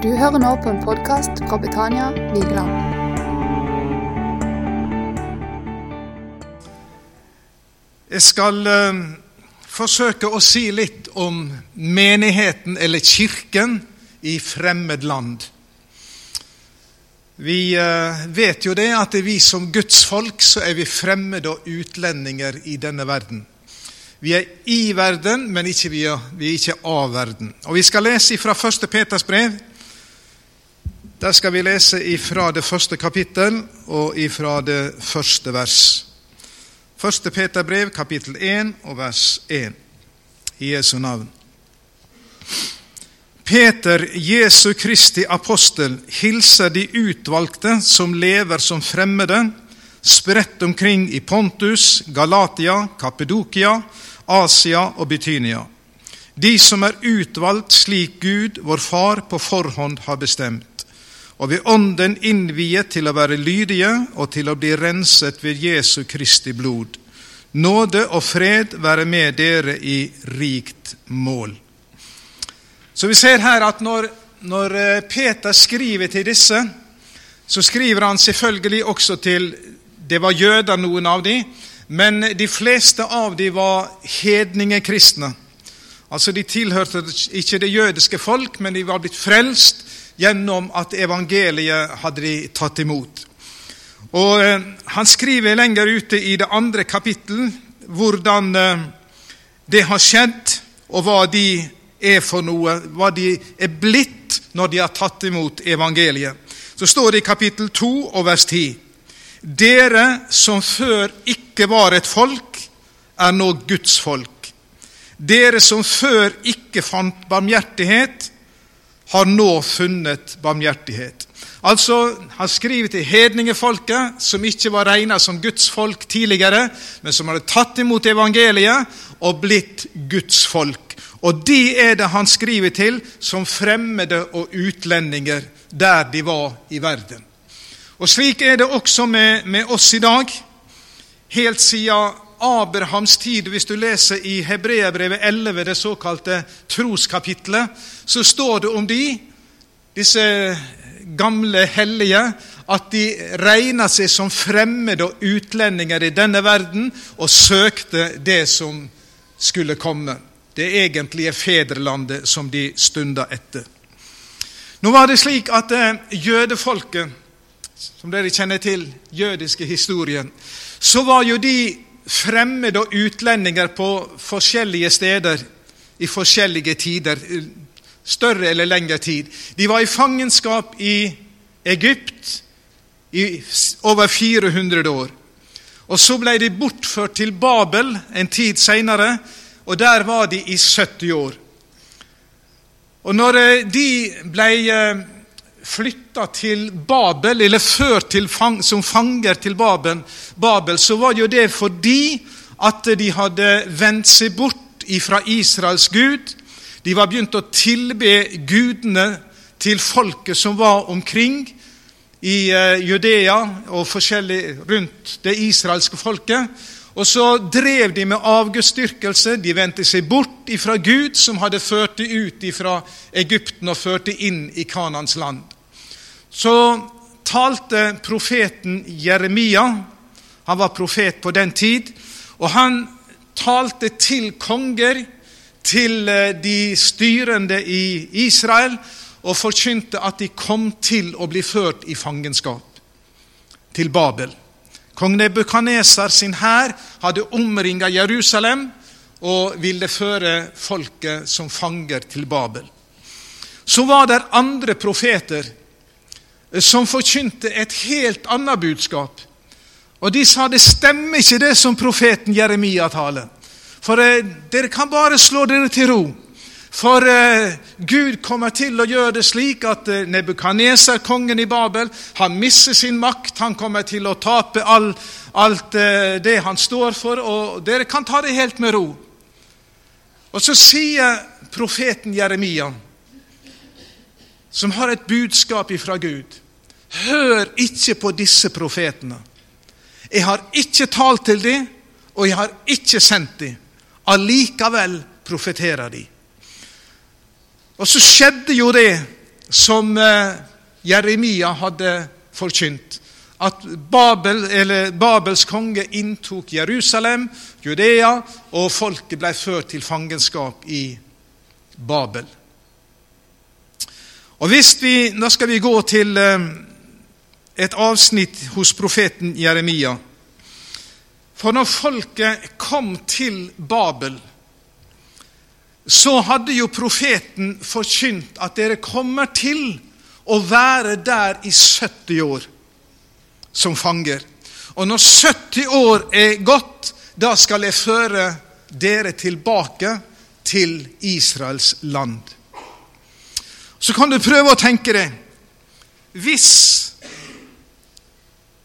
Du hører nå på en podkast fra Betania Vigeland. Jeg skal eh, forsøke å si litt om menigheten, eller kirken, i fremmed land. Vi eh, vet jo det at vi som Guds folk så er vi fremmede og utlendinger i denne verden. Vi er i verden, men ikke vi, er, vi er ikke av verden. Og Vi skal lese fra 1. Peters brev, der skal vi lese ifra det første kapittel og ifra det første vers. Første Peter brev, kapittel 1 og vers 1. I Jesu navn. Peter, Jesu Kristi apostel, hilser de utvalgte som lever som fremmede, spredt omkring i Pontus, Galatia, Kappedokia, Asia og Betynia. De som er utvalgt slik Gud, vår Far, på forhånd har bestemt og ved Ånden innviet til å være lydige og til å bli renset ved Jesu Kristi blod. Nåde og fred være med dere i rikt mål. Så vi ser her at når, når eh, Peter skriver til disse, så skriver han selvfølgelig også til Det var jøder, noen av de, men de fleste av de var hedningekristne. Altså De tilhørte ikke det jødiske folk, men de var blitt frelst gjennom at evangeliet hadde de tatt imot. Og eh, Han skriver lenger ute i det andre kapittel hvordan eh, det har skjedd, og hva de er for noe, hva de er blitt når de har tatt imot evangeliet. Så står det i kapittel 2 og vers 10.: Dere som før ikke var et folk, er nå Guds folk. Dere som før ikke fant barmhjertighet, har nå funnet barmhjertighet. Altså, Han skriver til hedningefolket, som ikke var regna som Guds folk tidligere, men som hadde tatt imot evangeliet og blitt Guds folk. Og de er det han skriver til som fremmede og utlendinger der de var i verden. Og Slik er det også med, med oss i dag. Helt siden Abrahams tid, hvis du leser i Hebreabrevet 11, det såkalte troskapitlet, så står det om de, disse gamle hellige, at de regna seg som fremmede og utlendinger i denne verden og søkte det som skulle komme. Det egentlige fedrelandet som de stunda etter. Nå var det slik at eh, jødefolket, som dere kjenner til, jødiske historien, så var jo de fremmede og utlendinger på forskjellige steder i forskjellige tider, større eller lengre tid. De var i fangenskap i Egypt i over 400 år. Og Så ble de bortført til Babel en tid seinere, og der var de i 70 år. Og når eh, de ble eh, flytta til Babel, eller ført fang, som fanger til Babel, Babel, så var jo det fordi at de hadde vendt seg bort ifra Israels Gud. De var begynt å tilbe gudene til folket som var omkring i uh, Judea og forskjellig rundt det israelske folket. Og så drev de med avgudsdyrkelse. De vendte seg bort ifra Gud, som hadde ført dem ut ifra Egypten og ført dem inn i Kanans land. Så talte profeten Jeremia, han var profet på den tid, og han talte til konger, til eh, de styrende i Israel, og forkynte at de kom til å bli ført i fangenskap til Babel. Kong Nebukaneser sin hær hadde omringa Jerusalem og ville føre folket som fanger til Babel. Så var det andre profeter som forkynte et helt annet budskap. Og de sa det stemmer ikke det som profeten Jeremia taler. For eh, dere kan bare slå dere til ro. For eh, Gud kommer til å gjøre det slik at eh, Nebukaneser, kongen i Babel, han mister sin makt. Han kommer til å tape all, alt eh, det han står for, og dere kan ta det helt med ro. Og så sier profeten Jeremia, som har et budskap ifra Gud Hør ikke på disse profetene. Jeg har ikke talt til dem, og jeg har ikke sendt dem. Allikevel profeterer de. Og så skjedde jo det som eh, Jeremia hadde forkynt. At Babel, Babels konge inntok Jerusalem, Judea, og folket ble ført til fangenskap i Babel. Og hvis vi, Da skal vi gå til eh, et avsnitt hos profeten Jeremia. For når folket kom til Babel, så hadde jo profeten forkynt at dere kommer til å være der i 70 år som fanger. Og når 70 år er gått, da skal jeg føre dere tilbake til Israels land. Så kan du prøve å tenke deg Hvis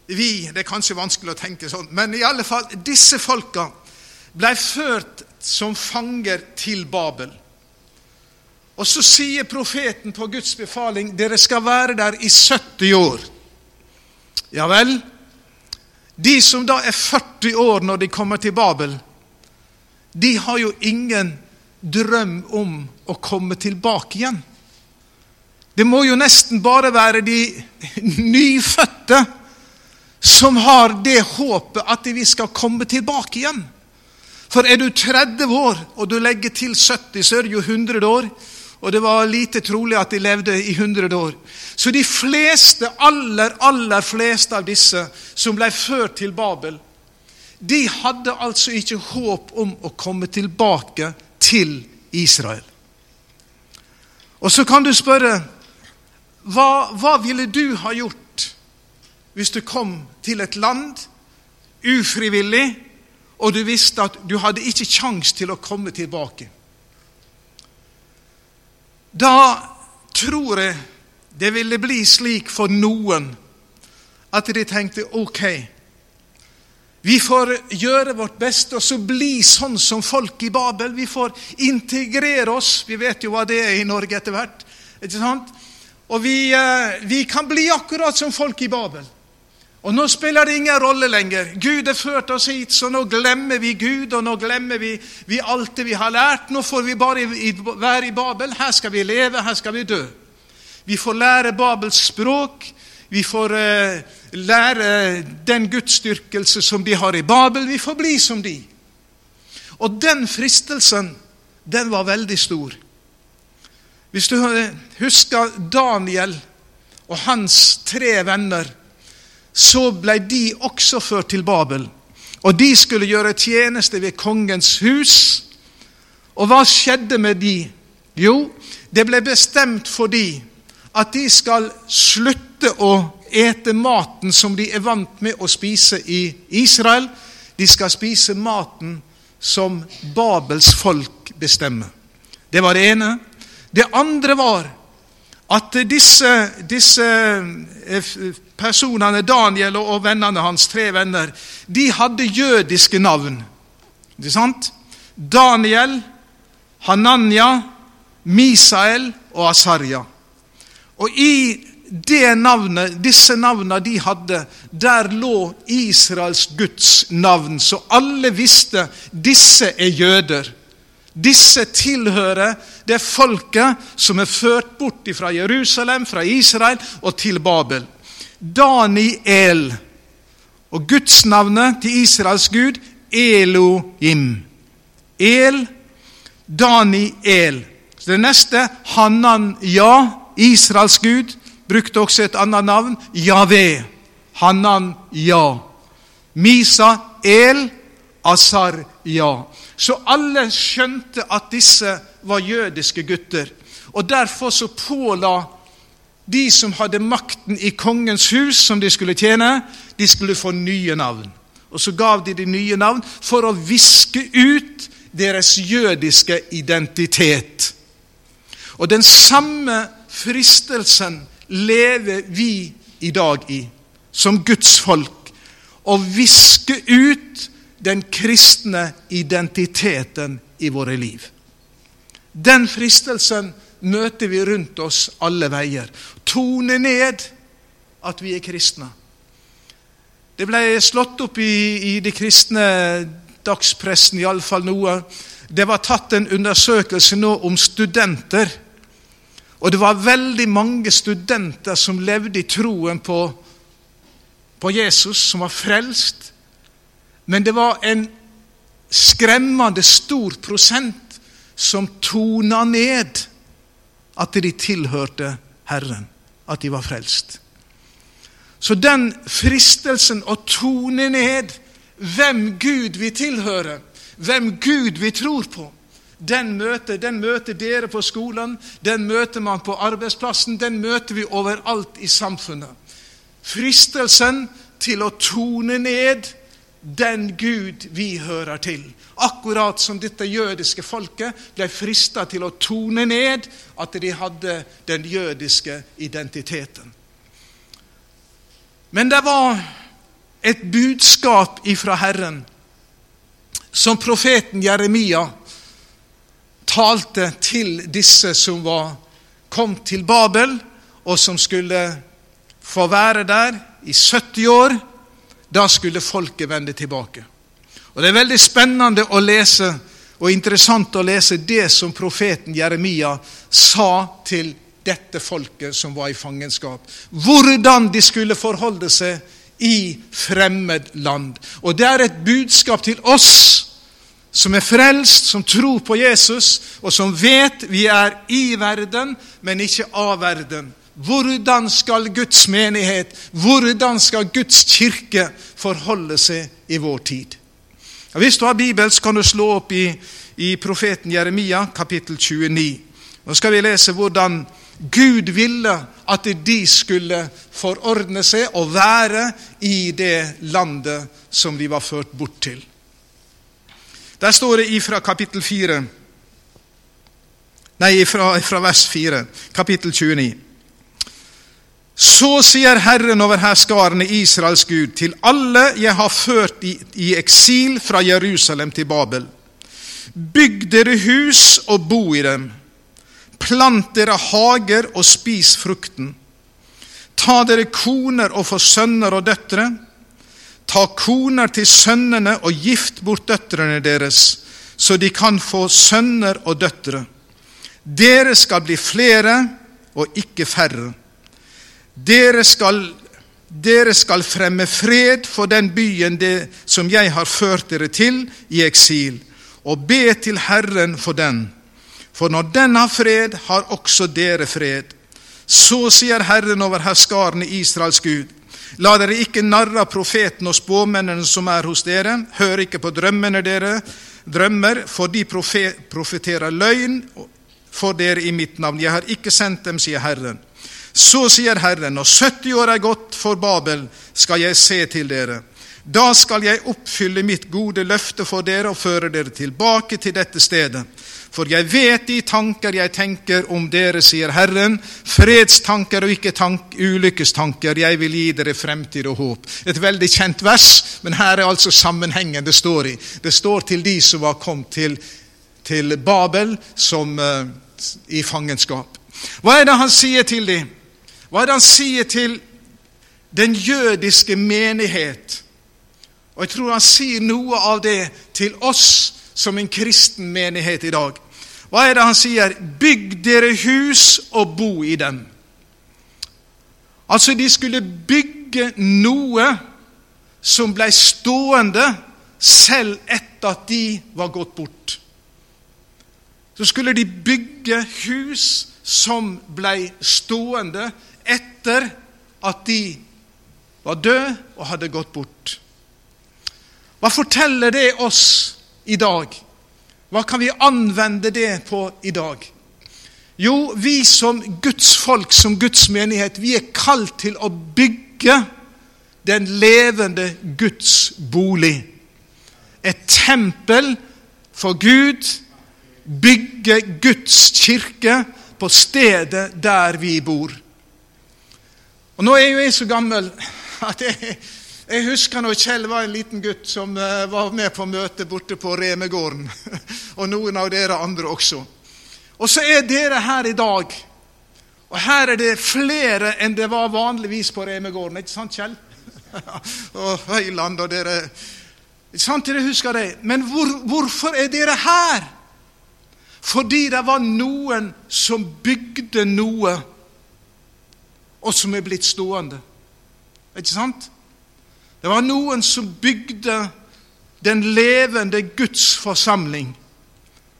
vi Det er kanskje vanskelig å tenke sånn, men i alle fall disse folka ble ført som fanger til Babel. Og så sier profeten på Guds befaling dere skal være der i 70 år. Ja vel? De som da er 40 år når de kommer til Babel, de har jo ingen drøm om å komme tilbake igjen. Det må jo nesten bare være de nyfødte som har det håpet at vi skal komme tilbake igjen. For er du 30 år og du legger til 70, så er det jo 100 år. Og det var lite trolig at de levde i 100 år. Så de fleste, aller, aller fleste av disse som ble ført til Babel, de hadde altså ikke håp om å komme tilbake til Israel. Og så kan du spørre hva, hva ville du ha gjort hvis du kom til et land ufrivillig, og du visste at du hadde ikke kjangs til å komme tilbake? Da tror jeg det ville bli slik for noen at de tenkte ok, vi får gjøre vårt beste og så bli sånn som folk i Babel. Vi får integrere oss. Vi vet jo hva det er i Norge etter hvert. ikke sant? Og vi, eh, vi kan bli akkurat som folk i Babel. Og nå spiller det ingen rolle lenger. Gud har ført oss hit, så nå glemmer vi Gud, og nå glemmer vi, vi alt det vi har lært. Nå får vi bare være i Babel. Her skal vi leve, her skal vi dø. Vi får lære Babels språk. Vi får uh, lære den gudsdyrkelse som de har i Babel. Vi får bli som de. Og den fristelsen, den var veldig stor. Hvis du husker Daniel og hans tre venner så ble de også ført til Babel. Og de skulle gjøre tjeneste ved kongens hus. Og hva skjedde med de? Jo, det ble bestemt for de at de skal slutte å ete maten som de er vant med å spise i Israel. De skal spise maten som Babels folk bestemmer. Det var det ene. Det andre var at disse, disse eh, personene, Daniel og vennene hans, tre venner, de hadde jødiske navn. Ikke sant? Daniel, Hananya, Misael og Asarja. Og i det navnet, disse navnene de hadde, der lå Israels Guds navn. Så alle visste disse er jøder. Disse tilhører det folket som er ført bort fra Jerusalem, fra Israel og til Babel. Daniel. Og gudsnavnet til Israels gud Elohim. El, Daniel. Så det neste Hanan-ja, Israels gud, brukte også et annet navn. Javé. Hanan-ja. Misa, El, Asar-ja. Så alle skjønte at disse var jødiske gutter. Og Derfor så påla de som hadde makten i kongens hus, som de skulle tjene, de skulle få nye navn. Og så gav de de nye navn for å viske ut deres jødiske identitet. Og den samme fristelsen lever vi i dag i, som Guds folk. Å viske ut den kristne identiteten i våre liv. Den fristelsen møter vi rundt oss alle veier. Tone ned at vi er kristne. Det ble slått opp i, i de kristne dagspressen, iallfall noe. Det var tatt en undersøkelse nå om studenter. Og det var veldig mange studenter som levde i troen på, på Jesus, som var frelst. Men det var en skremmende stor prosent som tona ned at de tilhørte Herren, at de var frelst. Så den fristelsen å tone ned hvem Gud vi tilhører, hvem Gud vi tror på, den møter, den møter dere på skolen, den møter man på arbeidsplassen, den møter vi overalt i samfunnet. Fristelsen til å tone ned den Gud vi hører til. Akkurat som dette jødiske folket ble frista til å tone ned at de hadde den jødiske identiteten. Men det var et budskap ifra Herren som profeten Jeremia talte til disse som var, kom til Babel, og som skulle få være der i 70 år. Da skulle folket vende tilbake. Og Det er veldig spennende å lese og interessant å lese det som profeten Jeremia sa til dette folket som var i fangenskap. Hvordan de skulle forholde seg i fremmed land. Og det er et budskap til oss som er frelst, som tror på Jesus, og som vet vi er i verden, men ikke av verden. Hvordan skal Guds menighet, hvordan skal Guds kirke forholde seg i vår tid? Hvis du har Bibel, så kan du slå opp i, i profeten Jeremia, kapittel 29. Nå skal vi lese hvordan Gud ville at de skulle forordne seg og være i det landet som de var ført bort til. Der står det ifra kapittel 4 Nei, ifra, fra vers 4, kapittel 29. Så sier Herren over herskarene, Israels Gud, til alle jeg har ført i, i eksil fra Jerusalem til Babel. Bygg dere hus og bo i dem. Plant dere hager og spis frukten. Ta dere koner og få sønner og døtre. Ta koner til sønnene og gift bort døtrene deres, så de kan få sønner og døtre. Dere skal bli flere og ikke færre. Dere skal, dere skal fremme fred for den byen det, som jeg har ført dere til i eksil, og be til Herren for den. For når den har fred, har også dere fred. Så sier Herren over herskarene Israels Gud. La dere ikke narre profeten og spåmennene som er hos dere. Hør ikke på drømmene dere drømmer, for de profeterer løgn for dere i mitt navn. Jeg har ikke sendt dem, sier Herren. Så sier Herren, når 70 år er gått for Babel, skal jeg se til dere. Da skal jeg oppfylle mitt gode løfte for dere og føre dere tilbake til dette stedet. For jeg vet de tanker jeg tenker om dere, sier Herren, fredstanker og ikke tank, ulykkestanker. Jeg vil gi dere fremtid og håp. Et veldig kjent vers, men her er altså sammenhengen det står i. Det står til de som var kommet til, til Babel som, uh, i fangenskap. Hva er det han sier til dem? Hva er det han sier til den jødiske menighet? Og jeg tror han sier noe av det til oss som en kristen menighet i dag. Hva er det han sier? Bygg dere hus og bo i dem. Altså, de skulle bygge noe som ble stående selv etter at de var gått bort. Så skulle de bygge hus som ble stående etter at de var døde og hadde gått bort. Hva forteller det oss i dag? Hva kan vi anvende det på i dag? Jo, vi som Guds folk, som Guds menighet, vi er kalt til å bygge den levende Guds bolig. Et tempel for Gud. Bygge Guds kirke på stedet der vi bor. Og Nå er jo jeg så gammel at jeg, jeg husker når Kjell var en liten gutt som uh, var med på møtet borte på Remegården. og noen av dere andre også. Og så er dere her i dag. Og her er det flere enn det var vanligvis på Remegården. Ikke sant, Kjell? og Høyland og dere Ikke sant, dere husker det? Men hvor, hvorfor er dere her? Fordi det var noen som bygde noe, og som er blitt stående. Ikke sant? Det var noen som bygde den levende Guds forsamling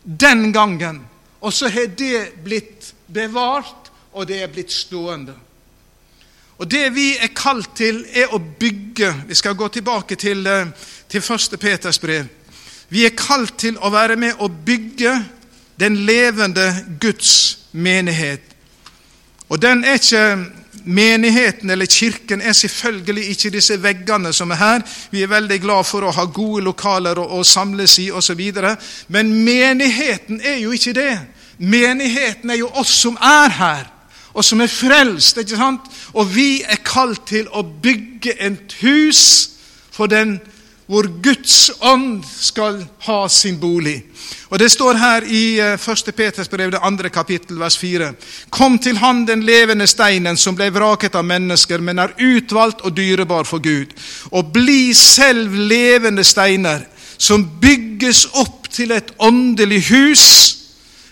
den gangen. Og så har det blitt bevart, og det er blitt stående. Og Det vi er kalt til, er å bygge. Vi skal gå tilbake til, eh, til 1. Peters brev. Vi er kalt til å være med å bygge den levende Guds menighet. Og den er ikke Menigheten eller kirken er selvfølgelig ikke disse veggene som er her. Vi er veldig glad for å ha gode lokaler å, å samles i osv. Men menigheten er jo ikke det. Menigheten er jo oss som er her, og som er frelst. ikke sant? Og vi er kalt til å bygge et hus for den hvor Guds ånd skal ha sin bolig. Og Det står her i 1. Eh, Peters brev, det andre kapittel, vers 4. Kom til Han den levende steinen, som ble vraket av mennesker, men er utvalgt og dyrebar for Gud. Og bli selv levende steiner, som bygges opp til et åndelig hus.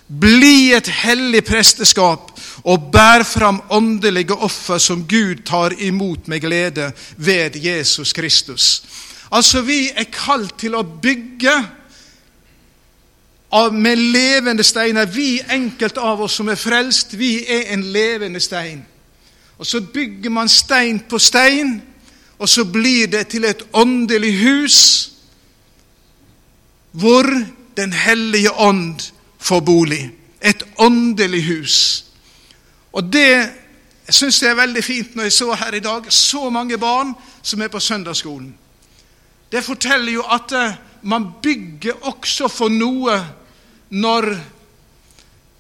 Bli et hellig presteskap og bær fram åndelige offer som Gud tar imot med glede ved Jesus Kristus. Altså, vi er kalt til å bygge med levende steiner. Vi, enkelte av oss som er frelst, vi er en levende stein. Og så bygger man stein på stein, og så blir det til et åndelig hus hvor Den hellige ånd får bolig. Et åndelig hus. Og det syns jeg er veldig fint når jeg så her i dag så mange barn som er på søndagsskolen. Det forteller jo at eh, man bygger også for noe når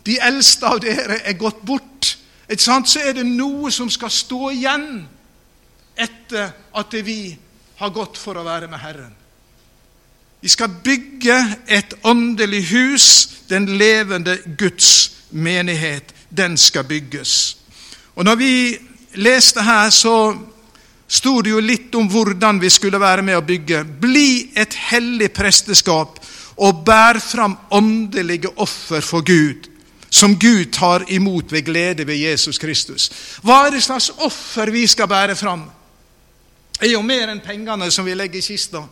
de eldste av dere er gått bort. Så er det noe som skal stå igjen etter at vi har gått for å være med Herren. Vi skal bygge et åndelig hus, den levende Guds menighet. Den skal bygges. Og Når vi leste her, så sto det jo litt om hvordan vi skulle være med å bygge. Bli et hellig presteskap og bær fram åndelige offer for Gud, som Gud tar imot ved glede ved Jesus Kristus. Hva er det slags offer vi skal bære fram? Det er jo mer enn pengene som vi legger i kista.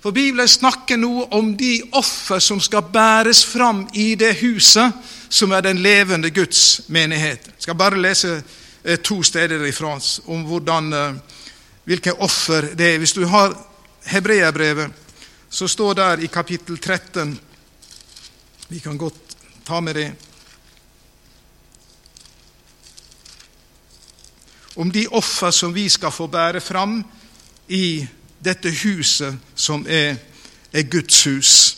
For Bibelen snakker noe om de offer som skal bæres fram i det huset som er den levende Guds menighet. Jeg skal bare lese to steder ifra om hvordan, eh, hvilke offer det er. Hvis du har Hebreabrevet, så står der i kapittel 13 Vi kan godt ta med det. Om de offer som vi skal få bære fram i dette huset som er, er Guds hus,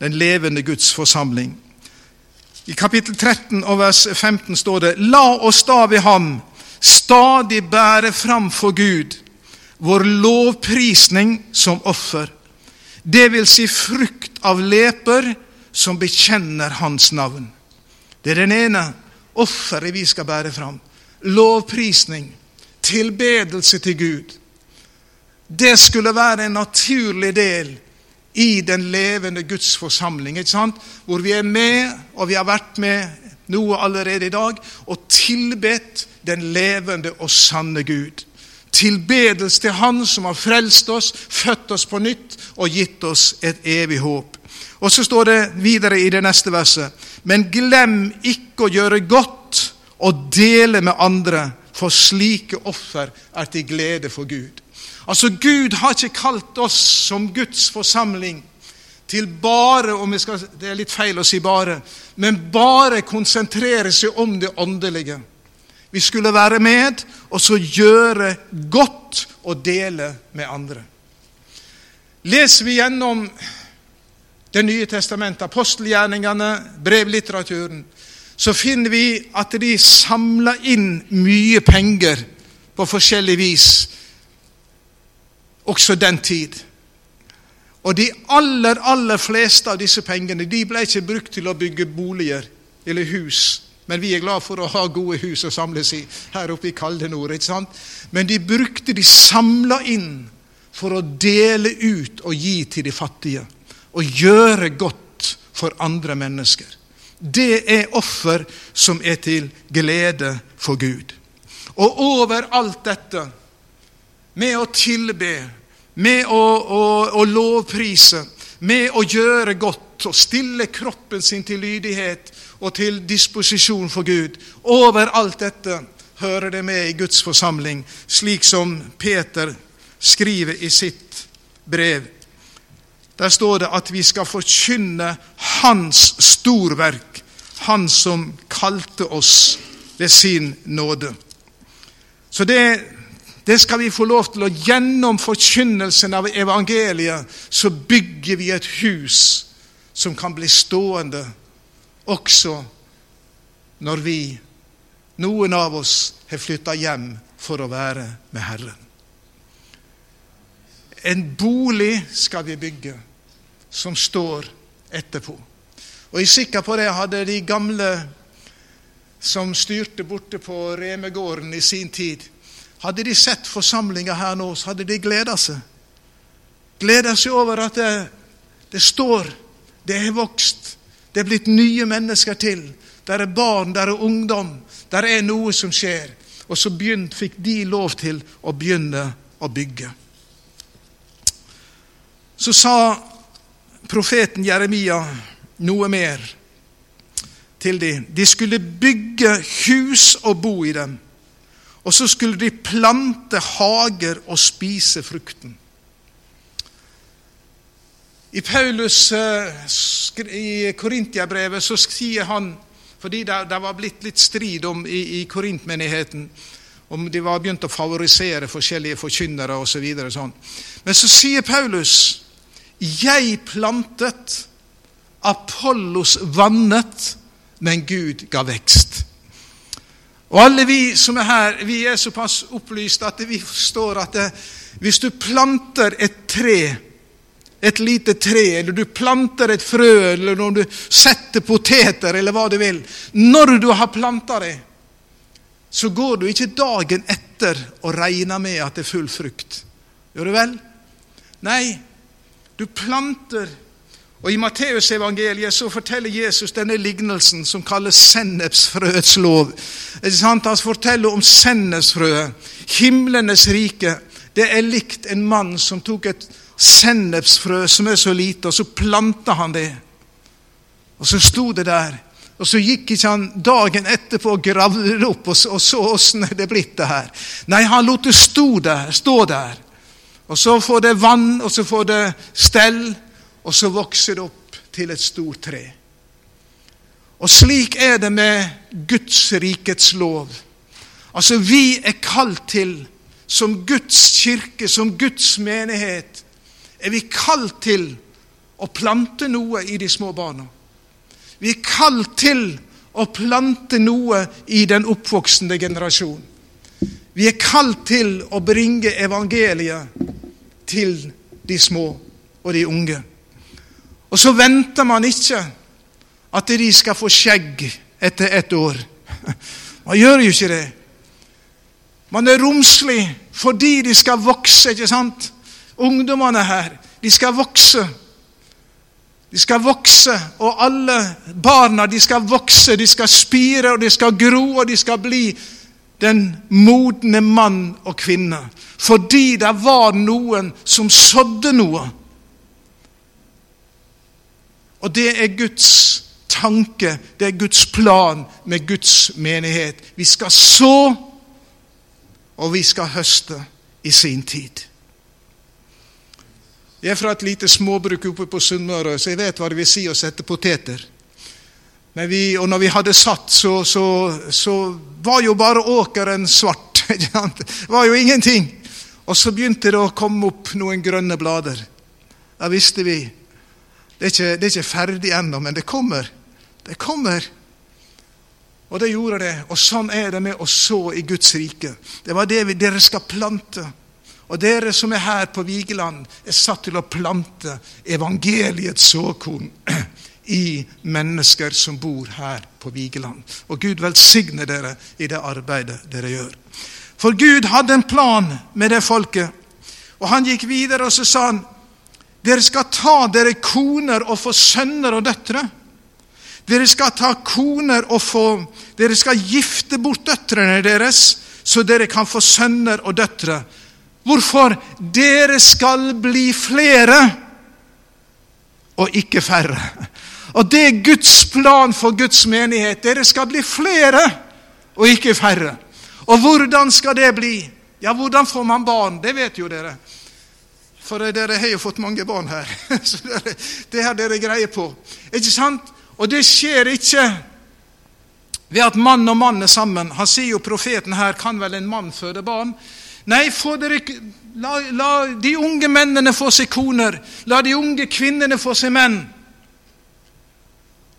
den levende Guds forsamling. I kapittel 13 og vers 15 står det:" La oss da ved ham stadig bære fram for Gud vår lovprisning som offer, det vil si frukt av leper som bekjenner Hans navn. Det er den ene offeret vi skal bære fram. Lovprisning, tilbedelse til Gud. Det skulle være en naturlig del i den levende Guds forsamling, ikke sant? hvor vi er med, og vi har vært med noe allerede i dag, og tilbedt den levende og sanne Gud. Tilbedelse til Han som har frelst oss, født oss på nytt og gitt oss et evig håp. Og så står det videre i det neste verset.: Men glem ikke å gjøre godt og dele med andre, for slike offer er til glede for Gud. Altså, Gud har ikke kalt oss som Guds forsamling til bare om skal, Det er litt feil å si bare, men bare konsentrere seg om det åndelige. Vi skulle være med og så gjøre godt og dele med andre. Leser vi gjennom Det nye testamentet, apostelgjerningene, brevlitteraturen, så finner vi at de samla inn mye penger på forskjellig vis også den tid. Og de aller, aller fleste av disse pengene de ble ikke brukt til å bygge boliger eller hus. Men vi er glad for å ha gode hus å samles i her oppe i kalde nord. ikke sant? Men de brukte de samla inn for å dele ut og gi til de fattige. Og gjøre godt for andre mennesker. det er offer som er til glede for Gud. Og over alt dette, med å tilbe, med å, å, å lovprise, med å gjøre godt og stille kroppen sin til lydighet og til disposisjon for Gud, over alt dette hører det med i Guds forsamling, slik som Peter skriver i sitt brev. Der står det at vi skal forkynne Hans storverk, Han som kalte oss ved sin nåde. Så det, det skal vi få lov til. Og gjennom forkynnelsen av evangeliet så bygger vi et hus som kan bli stående også når vi, noen av oss, har flytta hjem for å være med Herren. En bolig skal vi bygge som står etterpå. Og jeg er sikker på det hadde de gamle som styrte borte på Remegården i sin tid, hadde de sett forsamlinga her nå, så hadde de gleda seg. Gleda seg over at det, det står, det har vokst, det er blitt nye mennesker til. Der er barn, der er ungdom, der er noe som skjer. Og så begynt, fikk de lov til å begynne å bygge. Så sa profeten Jeremia noe mer til dem. De skulle bygge hus og bo i dem. Og så skulle de plante hager og spise frukten. I Paulus eh, i Korintiabrevet så sier han fordi det, var blitt litt strid om i, i Korintmenigheten om de var begynt å favorisere forskjellige forkynnere osv. Så videre, sånn. Men så sier Paulus 'Jeg plantet, Apollos vannet, men Gud ga vekst'. Og alle vi som er her, vi er såpass opplyst at vi forstår at det, hvis du planter et tre et lite tre, eller du planter et frø, eller når du setter poteter, eller hva du vil Når du har planta det, så går du ikke dagen etter og regner med at det er full frukt. Gjør du vel? Nei, du planter. Og I Matteusevangeliet så forteller Jesus denne lignelsen som kalles sennepsfrøets lov. Han forteller om sennepsfrøet. Himlenes rike. Det er likt en mann som tok et sennepsfrø som er så lite, og så planta han det. Og så sto det der. Og så gikk ikke han dagen etterpå og gravde det opp og så, åssen det blitt det her. Nei, han lot det stå der, stå der. Og så får det vann, og så får det stell, og så vokser det opp til et stort tre. Og slik er det med Guds rikets lov. Altså, vi er kalt til, som Guds kirke, som Guds menighet, er vi kalt til å plante noe i de små barna. Vi er kalt til å plante noe i den oppvoksende generasjon. Vi er kalt til å bringe evangeliet til de små og de unge. Og så venter man ikke at de skal få skjegg etter ett år. Man gjør jo ikke det. Man er romslig fordi de skal vokse, ikke sant? Ungdommene her, de skal vokse. De skal vokse, og alle barna de skal vokse, de skal spire, og de skal gro, og de skal bli den modne mann og kvinne. Fordi det var noen som sådde noe. Og det er Guds tanke, det er Guds plan med Guds menighet. Vi skal så, og vi skal høste i sin tid. Jeg er fra et lite småbruk oppe på Sunnmøre, så jeg vet hva det vil si å sette poteter. Vi, og når vi hadde satt, så, så, så var jo bare åkeren svart. Det var jo ingenting. Og så begynte det å komme opp noen grønne blader. Da visste vi det er ikke, det er ikke ferdig ennå, men det kommer. Det kommer. Og det gjorde det. Og sånn er det med å så i Guds rike. Det var det vi, dere skal plante. Og dere som er her på Vigeland, er satt til å plante evangeliets såkorn i mennesker som bor her på Vigeland. Og Gud velsigne dere i det arbeidet dere gjør. For Gud hadde en plan med det folket. Og han gikk videre og så sa han, dere skal ta dere koner og få sønner og døtre. Dere skal ta koner og få Dere skal gifte bort døtrene deres, så dere kan få sønner og døtre. Hvorfor? Dere skal bli flere og ikke færre. Og det er Guds plan for Guds menighet. Dere skal bli flere og ikke færre. Og hvordan skal det bli? Ja, hvordan får man barn? Det vet jo dere. For dere har jo fått mange barn her. Så dere, det har dere greie på. Ikke sant? Og det skjer ikke ved at mann og mann er sammen. Han sier jo profeten her kan vel en mann føde barn? Nei, dere, la, la, de unge mennene få seg koner. La de unge kvinnene få seg menn.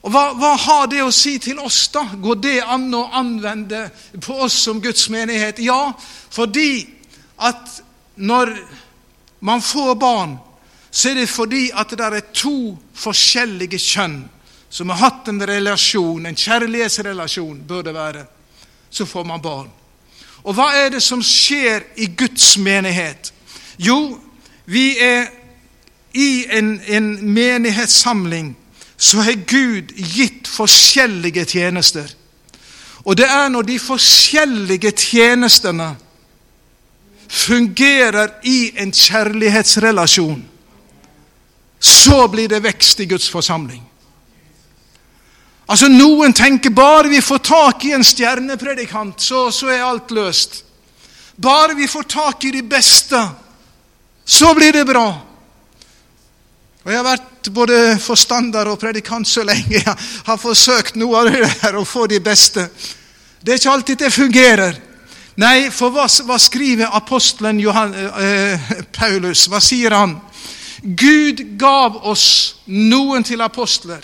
Og hva, hva, har det å si til oss, da? Går det an å anvende på oss som Guds menighet? Ja, fordi at når man får barn, så er det fordi at det er to forskjellige kjønn som har hatt en relasjon, en kjærlighetsrelasjon, bør det være. Så får man barn. Og hva er det som skjer i Guds menighet? Jo, vi er i en, en menighetssamling så har Gud gitt forskjellige tjenester. Og det er når de forskjellige tjenestene fungerer i en kjærlighetsrelasjon, så blir det vekst i Guds forsamling. Altså Noen tenker bare vi får tak i en stjernepredikant, så, så er alt løst. Bare vi får tak i de beste, så blir det bra. Og Jeg har vært både forstander og predikant så lenge jeg har forsøkt noe av det der å få de beste. Det er ikke alltid det fungerer. Nei, for hva, hva skriver apostelen Johan, eh, Paulus? Hva sier han? Gud gav oss noen til apostler,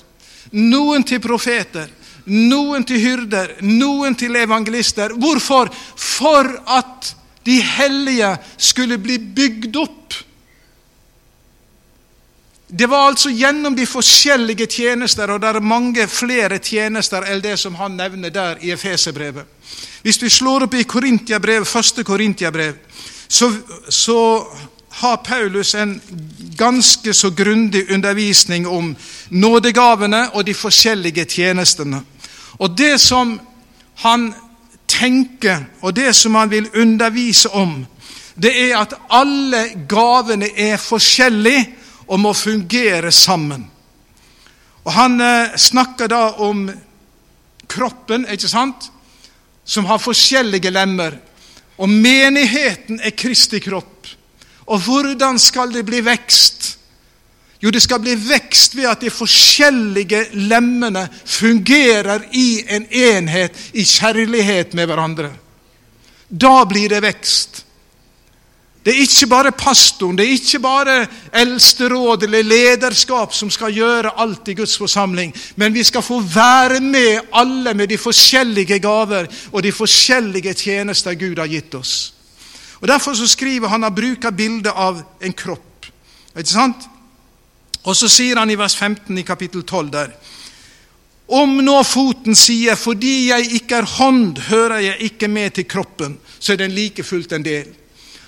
noen til profeter, noen til hyrder, noen til evangelister. Hvorfor? For at de hellige skulle bli bygd opp det var altså gjennom de forskjellige tjenester, og det er mange flere tjenester enn det som han nevner der i Efeserbrevet. Hvis vi slår opp i Korintiabrev, første Korintiabrev, så, så har Paulus en ganske så grundig undervisning om nådegavene og de forskjellige tjenestene. Og det som han tenker, og det som han vil undervise om, det er at alle gavene er forskjellige og må fungere sammen. Og Han eh, snakker da om kroppen, ikke sant, som har forskjellige lemmer. Og menigheten er Kristi kropp. Og hvordan skal det bli vekst? Jo, det skal bli vekst ved at de forskjellige lemmene fungerer i en enhet, i kjærlighet med hverandre. Da blir det vekst. Det er ikke bare pastoren, det er ikke bare eldsteråd eller lederskap som skal gjøre alt i Guds forsamling, men vi skal få være med alle med de forskjellige gaver og de forskjellige tjenester Gud har gitt oss. Og Derfor så skriver han og bruker bildet av en kropp. Ikke sant? Og så sier han i vers 15 i kapittel 12 der Om nå foten sier 'fordi jeg ikke er hånd, hører jeg ikke med til kroppen', så er den like fullt en del.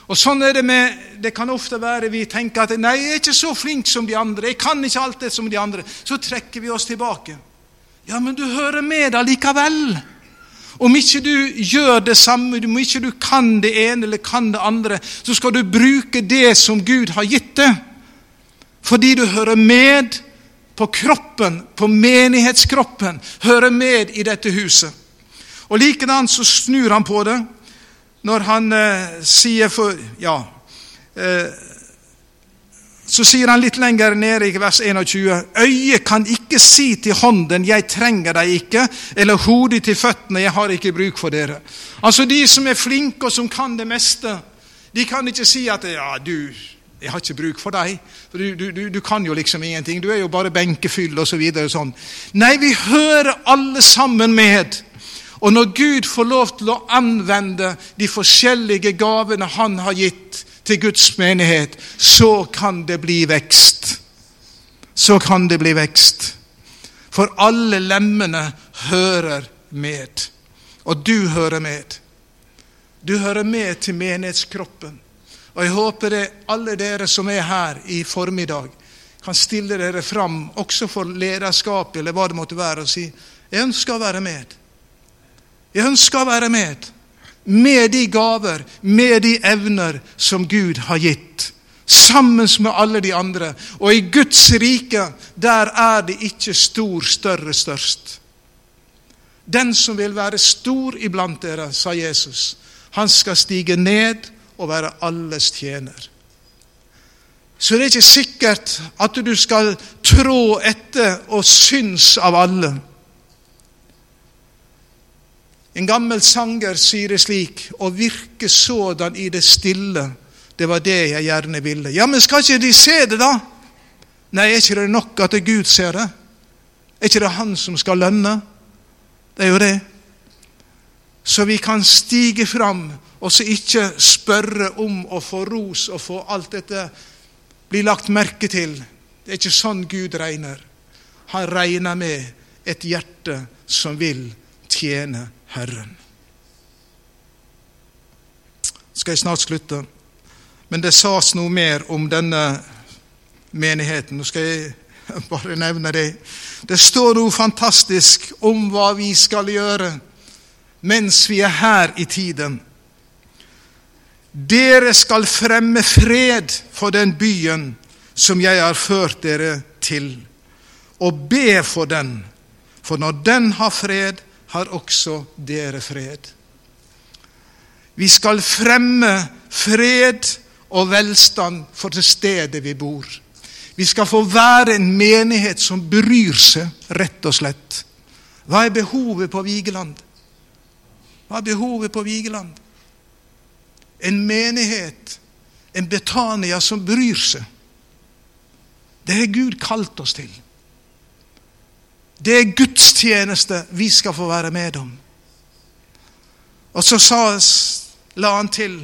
Og sånn er Det med, det kan ofte være vi tenker at 'nei, jeg er ikke så flink som de andre', 'jeg kan ikke alt det som de andre'. Så trekker vi oss tilbake. Ja, men du hører med allikevel. Om ikke du gjør det samme, om ikke du kan det ene eller kan det andre, så skal du bruke det som Gud har gitt deg, fordi du hører med på kroppen, på menighetskroppen, hører med i dette huset. Og Likedan så snur han på det når han eh, sier for Ja. Eh, så sier han litt lenger nede i vers 21.: Øyet kan ikke si til hånden 'Jeg trenger deg ikke', eller hodet til føttene 'Jeg har ikke bruk for dere'. Altså De som er flinke og som kan det meste, de kan ikke si at 'ja, du, jeg har ikke bruk for deg', for du, du, du kan jo liksom ingenting. Du er jo bare benkefyll, osv. Så sånn. Nei, vi hører alle sammen med. Og når Gud får lov til å anvende de forskjellige gavene Han har gitt til Guds menighet, så kan det bli vekst. Så kan det bli vekst. For alle lemmene hører med. Og du hører med. Du hører med til menighetskroppen. Og jeg håper det alle dere som er her i formiddag, kan stille dere fram, også for lederskap eller hva det måtte være, og si jeg ønsker å være med. Jeg ønsker å være med. Med de gaver, med de evner som Gud har gitt. Sammen med alle de andre. Og i Guds rike, der er det ikke stor, større, størst. Den som vil være stor iblant dere, sa Jesus, han skal stige ned og være alles tjener. Så det er ikke sikkert at du skal trå etter og syns av alle. En gammel sanger sier det slik Å virke sådan i det stille, det var det jeg gjerne ville. Ja, men skal ikke de se det, da? Nei, er ikke det nok at Gud ser det? Er ikke det Han som skal lønne? Det er jo det. Så vi kan stige fram og så ikke spørre om å få ros og få alt dette bli lagt merke til. Det er ikke sånn Gud regner. Han regner med et hjerte som vil tjene Herren. Skal jeg snart slutte? Men det sas noe mer om denne menigheten. Nå skal jeg bare nevne det. Det står noe fantastisk om hva vi skal gjøre mens vi er her i tiden. Dere skal fremme fred for den byen som jeg har ført dere til, og be for den, for når den har fred, har også dere fred. Vi skal fremme fred og velstand for det stedet vi bor. Vi skal få være en menighet som bryr seg, rett og slett. Hva er behovet på Vigeland? Hva er behovet på Vigeland? En menighet, en Betania som bryr seg. Det har Gud kalt oss til. Det er gudstjeneste vi skal få være med om. Og så sa, la han til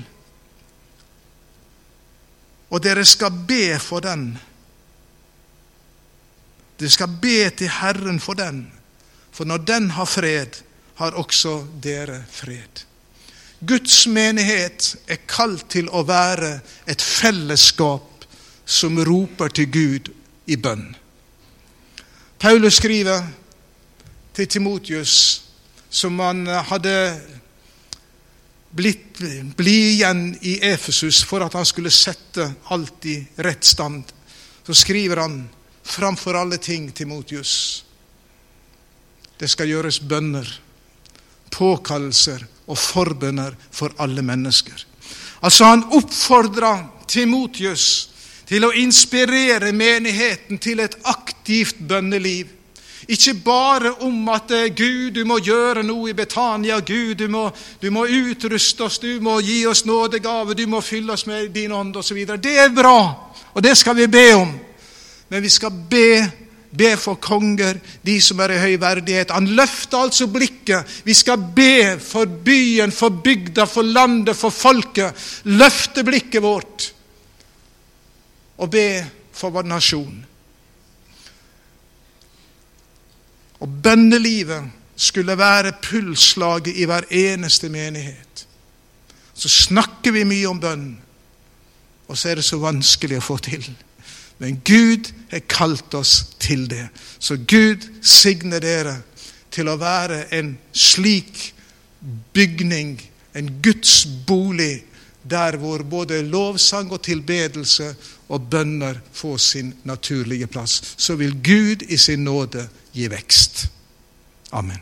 Og dere skal be for den. Dere skal be til Herren for den, for når den har fred, har også dere fred. Guds menighet er kalt til å være et fellesskap som roper til Gud i bønn. Paulus skriver til Timotius, som han hadde blitt bli igjen i Efesus for at han skulle sette alt i rett stand. Så skriver han framfor alle ting, Timotius, det skal gjøres bønner, påkallelser og forbønner for alle mennesker. Altså Han oppfordra Timotius til å inspirere menigheten til et aktivt bønneliv. Ikke bare om at eh, Gud, du må gjøre noe i Betania. Gud, du må, du må utruste oss, du må gi oss nådegave, du må fylle oss med din ånd osv. Det er bra, og det skal vi be om. Men vi skal be, be for konger, de som er i høy verdighet. Han løfter altså blikket. Vi skal be for byen, for bygda, for landet, for folket. Løfte blikket vårt og be for vår nasjon. Og bønnelivet skulle være pulsslaget i hver eneste menighet. Så snakker vi mye om bønn, og så er det så vanskelig å få til. Men Gud har kalt oss til det. Så Gud signe dere til å være en slik bygning, en Guds bolig, der hvor både lovsang og tilbedelse og bønner får sin naturlige plass. Så vil Gud i sin nåde gi vekst. Amen.